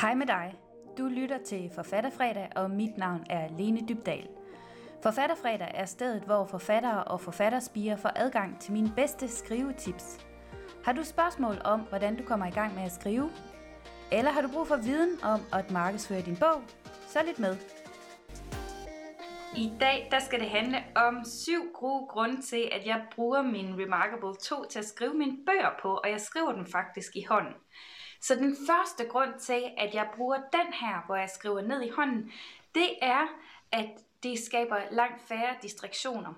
Hej med dig. Du lytter til Forfatterfredag, og mit navn er Lene Dybdal. Forfatterfredag er stedet, hvor forfattere og forfatterspiger får adgang til mine bedste skrivetips. Har du spørgsmål om, hvordan du kommer i gang med at skrive? Eller har du brug for viden om at markedsføre din bog? Så lidt med. I dag der skal det handle om syv gode grunde til, at jeg bruger min Remarkable 2 til at skrive mine bøger på, og jeg skriver den faktisk i hånden. Så den første grund til, at jeg bruger den her, hvor jeg skriver ned i hånden, det er, at det skaber langt færre distraktioner.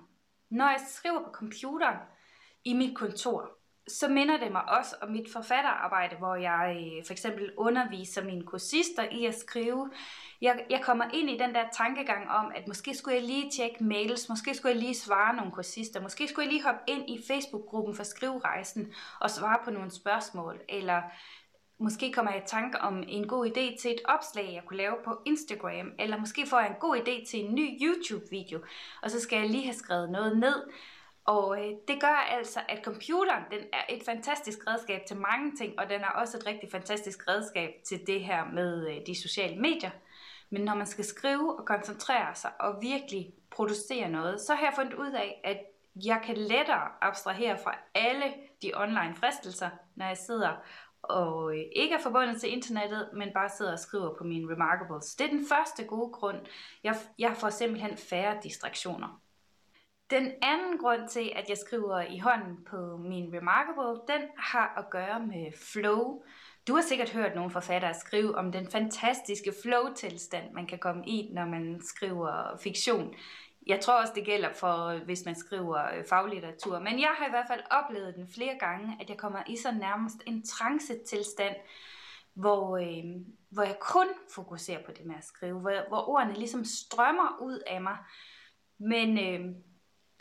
Når jeg skriver på computeren i mit kontor, så minder det mig også om mit forfatterarbejde, hvor jeg øh, for eksempel underviser mine kursister i at skrive. Jeg, jeg kommer ind i den der tankegang om, at måske skulle jeg lige tjekke mails, måske skulle jeg lige svare nogle kursister, måske skulle jeg lige hoppe ind i Facebook-gruppen for skriverejsen og svare på nogle spørgsmål, eller Måske kommer jeg i tanke om en god idé til et opslag, jeg kunne lave på Instagram, eller måske får jeg en god idé til en ny YouTube-video, og så skal jeg lige have skrevet noget ned. Og øh, det gør altså, at computeren den er et fantastisk redskab til mange ting, og den er også et rigtig fantastisk redskab til det her med øh, de sociale medier. Men når man skal skrive og koncentrere sig og virkelig producere noget, så har jeg fundet ud af, at jeg kan lettere abstrahere fra alle de online fristelser, når jeg sidder og øh, ikke er forbundet til internettet, men bare sidder og skriver på mine Remarkables. Det er den første gode grund. Jeg, jeg får simpelthen færre distraktioner. Den anden grund til, at jeg skriver i hånden på min Remarkable, den har at gøre med flow. Du har sikkert hørt nogle forfattere skrive om den fantastiske flow-tilstand, man kan komme i, når man skriver fiktion. Jeg tror også, det gælder for, hvis man skriver øh, faglitteratur. Men jeg har i hvert fald oplevet den flere gange, at jeg kommer i så nærmest en trance-tilstand, hvor, øh, hvor jeg kun fokuserer på det med at skrive, hvor, hvor ordene ligesom strømmer ud af mig. Men, øh,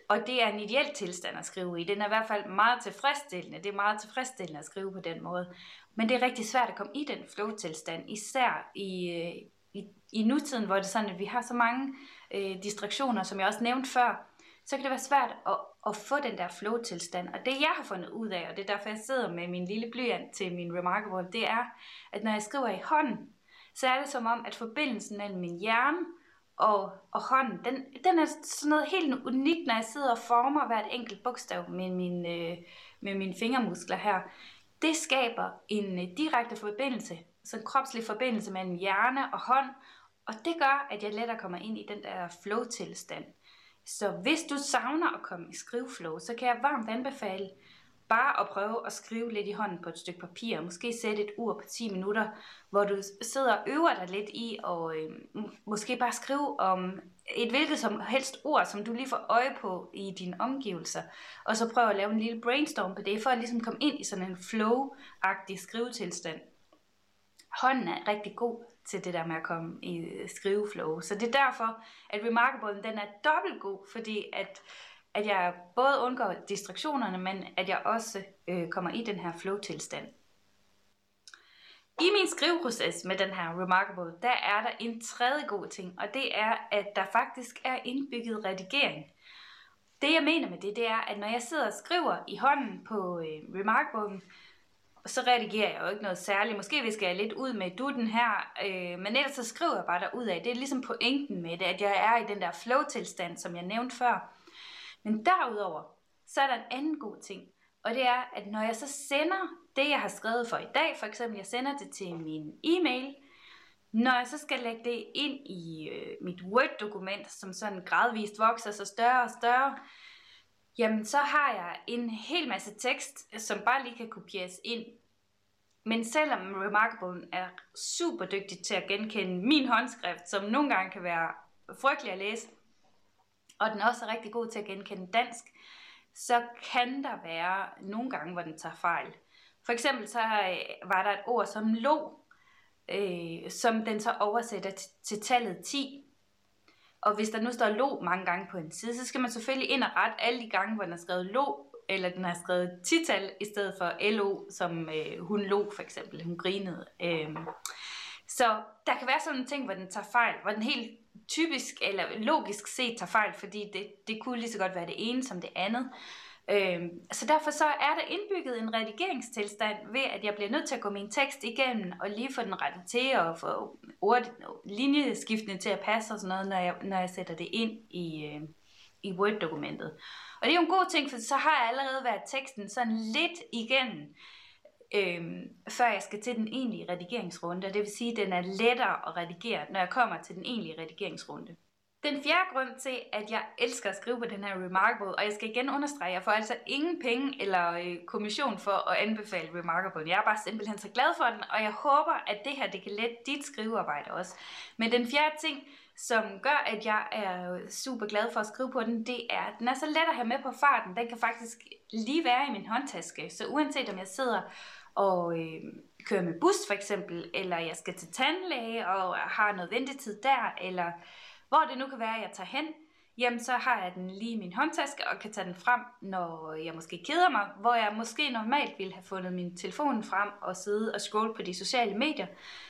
og det er en ideel tilstand at skrive i. Den er i hvert fald meget tilfredsstillende. Det er meget tilfredsstillende at skrive på den måde. Men det er rigtig svært at komme i den flow-tilstand, især i, øh, i, i nutiden, hvor det er sådan, at vi har så mange øh, Øh, distraktioner, som jeg også nævnte før, så kan det være svært at, at få den der flow-tilstand. Og det jeg har fundet ud af, og det er derfor jeg sidder med min lille blyant til min Remarkable, det er, at når jeg skriver i hånden, så er det som om, at forbindelsen mellem min hjerne og, og hånden, den, den er sådan noget helt unikt, når jeg sidder og former hvert enkelt bogstav med, min, øh, med mine fingermuskler her. Det skaber en øh, direkte forbindelse sådan en kropslig forbindelse mellem hjerne og hånd, og det gør, at jeg lettere kommer ind i den der flow-tilstand. Så hvis du savner at komme i skriveflow, så kan jeg varmt anbefale bare at prøve at skrive lidt i hånden på et stykke papir. Måske sætte et ur på 10 minutter, hvor du sidder og øver dig lidt i, og øh, måske bare skrive om et hvilket som helst ord, som du lige får øje på i dine omgivelser. Og så prøve at lave en lille brainstorm på det, for at ligesom komme ind i sådan en flow-agtig skrivetilstand hånden er rigtig god til det der med at komme i skriveflow. Så det er derfor, at Remarkable den er dobbelt god, fordi at, at jeg både undgår distraktionerne, men at jeg også øh, kommer i den her flow-tilstand. I min skriveproces med den her Remarkable, der er der en tredje god ting, og det er, at der faktisk er indbygget redigering. Det jeg mener med det, det er, at når jeg sidder og skriver i hånden på øh, Remarkable, og så redigerer jeg jo ikke noget særligt. Måske vi skal jeg lidt ud med dutten her, øh, men ellers så skriver jeg bare derud af. Det er ligesom pointen med det, at jeg er i den der flow-tilstand, som jeg nævnte før. Men derudover, så er der en anden god ting. Og det er, at når jeg så sender det, jeg har skrevet for i dag, for eksempel jeg sender det til min e-mail, når jeg så skal lægge det ind i øh, mit Word-dokument, som sådan gradvist vokser så større og større, Jamen, så har jeg en hel masse tekst, som bare lige kan kopieres ind. Men selvom Remarkable er super dygtig til at genkende min håndskrift, som nogle gange kan være frygtelig at læse, og den også er rigtig god til at genkende dansk, så kan der være nogle gange, hvor den tager fejl. For eksempel så var der et ord som lo, øh, som den så oversætter til tallet 10. Og hvis der nu står lo mange gange på en side, så skal man selvfølgelig ind og rette alle de gange, hvor den har skrevet lo, eller den har skrevet tital i stedet for lo, som øh, hun lo for eksempel, hun grinede. Øh. Så der kan være sådan en ting, hvor den tager fejl, hvor den helt typisk eller logisk set tager fejl, fordi det, det kunne lige så godt være det ene som det andet. Øhm, så derfor så er der indbygget en redigeringstilstand ved, at jeg bliver nødt til at gå min tekst igennem og lige få den rettet til og få ord, linjeskiftene til at passe og sådan noget, når jeg, når jeg sætter det ind i, øh, i Word-dokumentet. Og det er jo en god ting, for så har jeg allerede været teksten sådan lidt igennem, øh, før jeg skal til den egentlige redigeringsrunde. Det vil sige, at den er lettere at redigere, når jeg kommer til den egentlige redigeringsrunde. Den fjerde grund til, at jeg elsker at skrive på den her Remarkable, og jeg skal igen understrege, jeg får altså ingen penge eller øh, kommission for at anbefale Remarkable. Jeg er bare simpelthen så glad for den, og jeg håber, at det her det kan lette dit skrivearbejde også. Men den fjerde ting, som gør, at jeg er super glad for at skrive på den, det er, at den er så let at have med på farten. Den kan faktisk lige være i min håndtaske, så uanset om jeg sidder og øh, kører med bus for eksempel, eller jeg skal til tandlæge og har noget ventetid der, eller hvor det nu kan være, at jeg tager hen, jamen så har jeg den lige i min håndtaske og kan tage den frem, når jeg måske keder mig, hvor jeg måske normalt ville have fundet min telefon frem og sidde og scrolle på de sociale medier,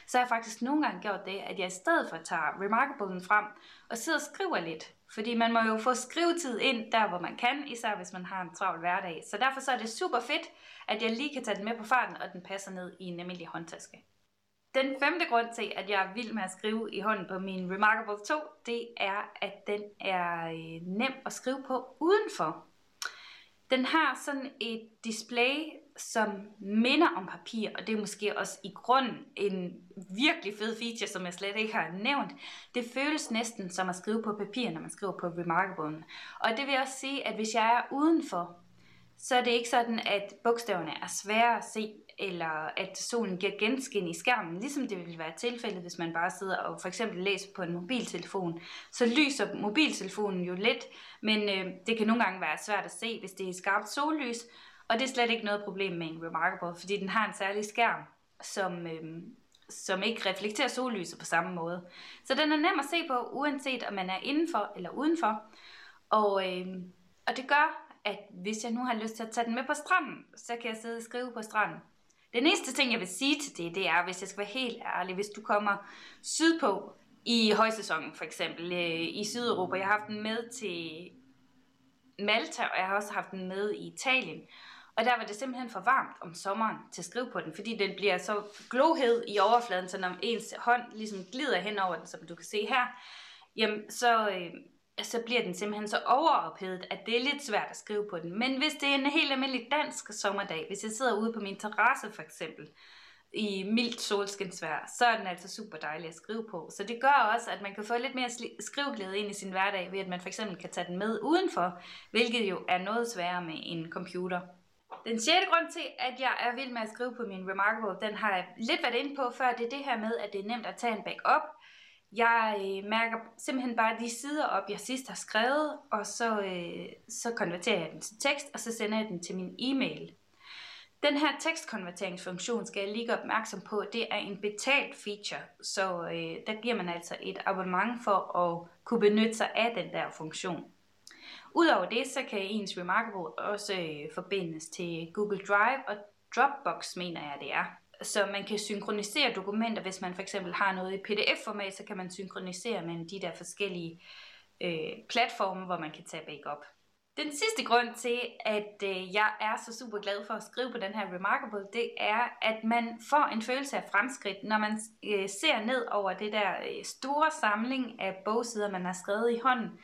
så har jeg faktisk nogle gange gjort det, at jeg i stedet for tager Remarkable'en frem og sidder og skriver lidt. Fordi man må jo få skrivetid ind der, hvor man kan, især hvis man har en travl hverdag. Så derfor så er det super fedt, at jeg lige kan tage den med på farten, og den passer ned i en almindelig håndtaske. Den femte grund til, at jeg er vild med at skrive i hånden på min Remarkable 2, det er, at den er øh, nem at skrive på udenfor. Den har sådan et display, som minder om papir, og det er måske også i grunden en virkelig fed feature, som jeg slet ikke har nævnt. Det føles næsten som at skrive på papir, når man skriver på Remarkable. Og det vil også sige, at hvis jeg er udenfor, så er det ikke sådan, at bogstaverne er svære at se, eller at solen giver genskin i skærmen, ligesom det vil være tilfældet, hvis man bare sidder og for eksempel læser på en mobiltelefon. Så lyser mobiltelefonen jo lidt, men øh, det kan nogle gange være svært at se, hvis det er skarpt sollys, og det er slet ikke noget problem med en Remarkable, fordi den har en særlig skærm, som, øh, som ikke reflekterer sollyset på samme måde. Så den er nem at se på, uanset om man er indenfor eller udenfor. Og, øh, og det gør, at hvis jeg nu har lyst til at tage den med på stranden, så kan jeg sidde og skrive på stranden. Den eneste ting, jeg vil sige til det, det er, hvis jeg skal være helt ærlig, hvis du kommer sydpå i højsæsonen for eksempel, øh, i Sydeuropa, jeg har haft den med til Malta, og jeg har også haft den med i Italien, og der var det simpelthen for varmt om sommeren til at skrive på den, fordi den bliver så glohed i overfladen, så når ens hånd ligesom glider hen over den, som du kan se her, jamen så, øh, så bliver den simpelthen så overophedet, at det er lidt svært at skrive på den. Men hvis det er en helt almindelig dansk sommerdag, hvis jeg sidder ude på min terrasse for eksempel, i mildt solskinsvær, så er den altså super dejlig at skrive på. Så det gør også, at man kan få lidt mere skriveglæde ind i sin hverdag, ved at man for eksempel kan tage den med udenfor, hvilket jo er noget sværere med en computer. Den sjette grund til, at jeg er vild med at skrive på min Remarkable, den har jeg lidt været inde på før, det er det her med, at det er nemt at tage en backup. Jeg øh, mærker simpelthen bare de sider op, jeg sidst har skrevet, og så, øh, så konverterer jeg den til tekst, og så sender jeg den til min e-mail. Den her tekstkonverteringsfunktion skal jeg lige gøre opmærksom på, det er en betalt feature, så øh, der giver man altså et abonnement for at kunne benytte sig af den der funktion. Udover det, så kan ens Remarkable også øh, forbindes til Google Drive og Dropbox, mener jeg det er. Så man kan synkronisere dokumenter, hvis man for eksempel har noget i pdf-format, så kan man synkronisere mellem de der forskellige øh, platforme, hvor man kan tage backup. Den sidste grund til, at øh, jeg er så super glad for at skrive på den her Remarkable, det er, at man får en følelse af fremskridt, når man øh, ser ned over det der øh, store samling af bogsider, man har skrevet i hånden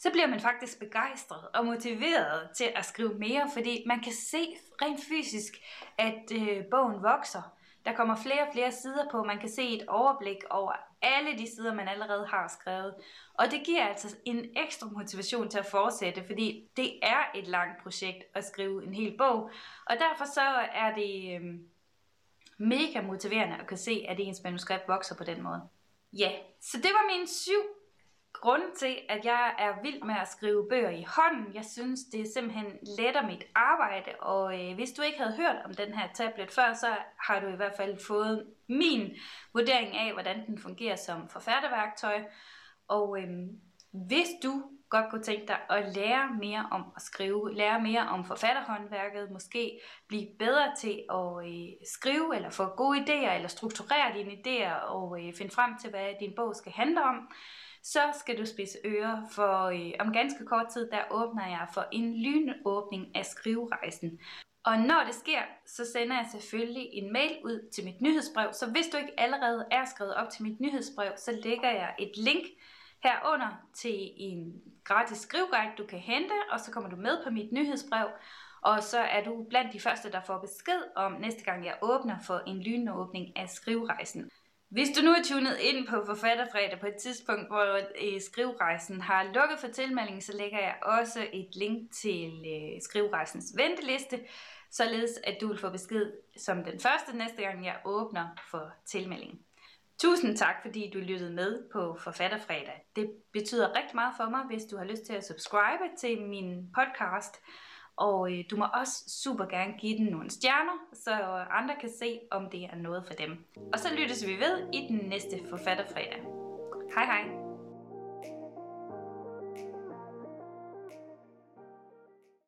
så bliver man faktisk begejstret og motiveret til at skrive mere, fordi man kan se rent fysisk, at øh, bogen vokser. Der kommer flere og flere sider på, man kan se et overblik over alle de sider, man allerede har skrevet. Og det giver altså en ekstra motivation til at fortsætte, fordi det er et langt projekt at skrive en hel bog. Og derfor så er det øh, mega motiverende at kunne se, at ens manuskript vokser på den måde. Ja, så det var mine syv grund til, at jeg er vild med at skrive bøger i hånden. Jeg synes, det simpelthen letter mit arbejde, og øh, hvis du ikke havde hørt om den her tablet før, så har du i hvert fald fået min vurdering af, hvordan den fungerer som forfatterværktøj. Og øh, hvis du godt kunne tænke dig at lære mere om at skrive, lære mere om forfatterhåndværket, måske blive bedre til at øh, skrive eller få gode idéer, eller strukturere dine idéer og øh, finde frem til, hvad din bog skal handle om, så skal du spise ører, for øh, om ganske kort tid, der åbner jeg for en lynåbning af skriverejsen. Og når det sker, så sender jeg selvfølgelig en mail ud til mit nyhedsbrev. Så hvis du ikke allerede er skrevet op til mit nyhedsbrev, så lægger jeg et link herunder til en gratis skriveguide, du kan hente, og så kommer du med på mit nyhedsbrev. Og så er du blandt de første, der får besked om næste gang, jeg åbner for en lynåbning af skriverejsen. Hvis du nu er tunet ind på Forfatterfredag på et tidspunkt, hvor øh, skriverejsen har lukket for tilmelding, så lægger jeg også et link til øh, skriverejsens venteliste, således at du vil få besked som den første næste gang, jeg åbner for tilmeldingen. Tusind tak, fordi du lyttede med på Forfatterfredag. Det betyder rigtig meget for mig, hvis du har lyst til at subscribe til min podcast. Og øh, du må også super gerne give den nogle stjerner, så andre kan se, om det er noget for dem. Og så lyttes vi ved i den næste Forfatterfredag. Hej hej!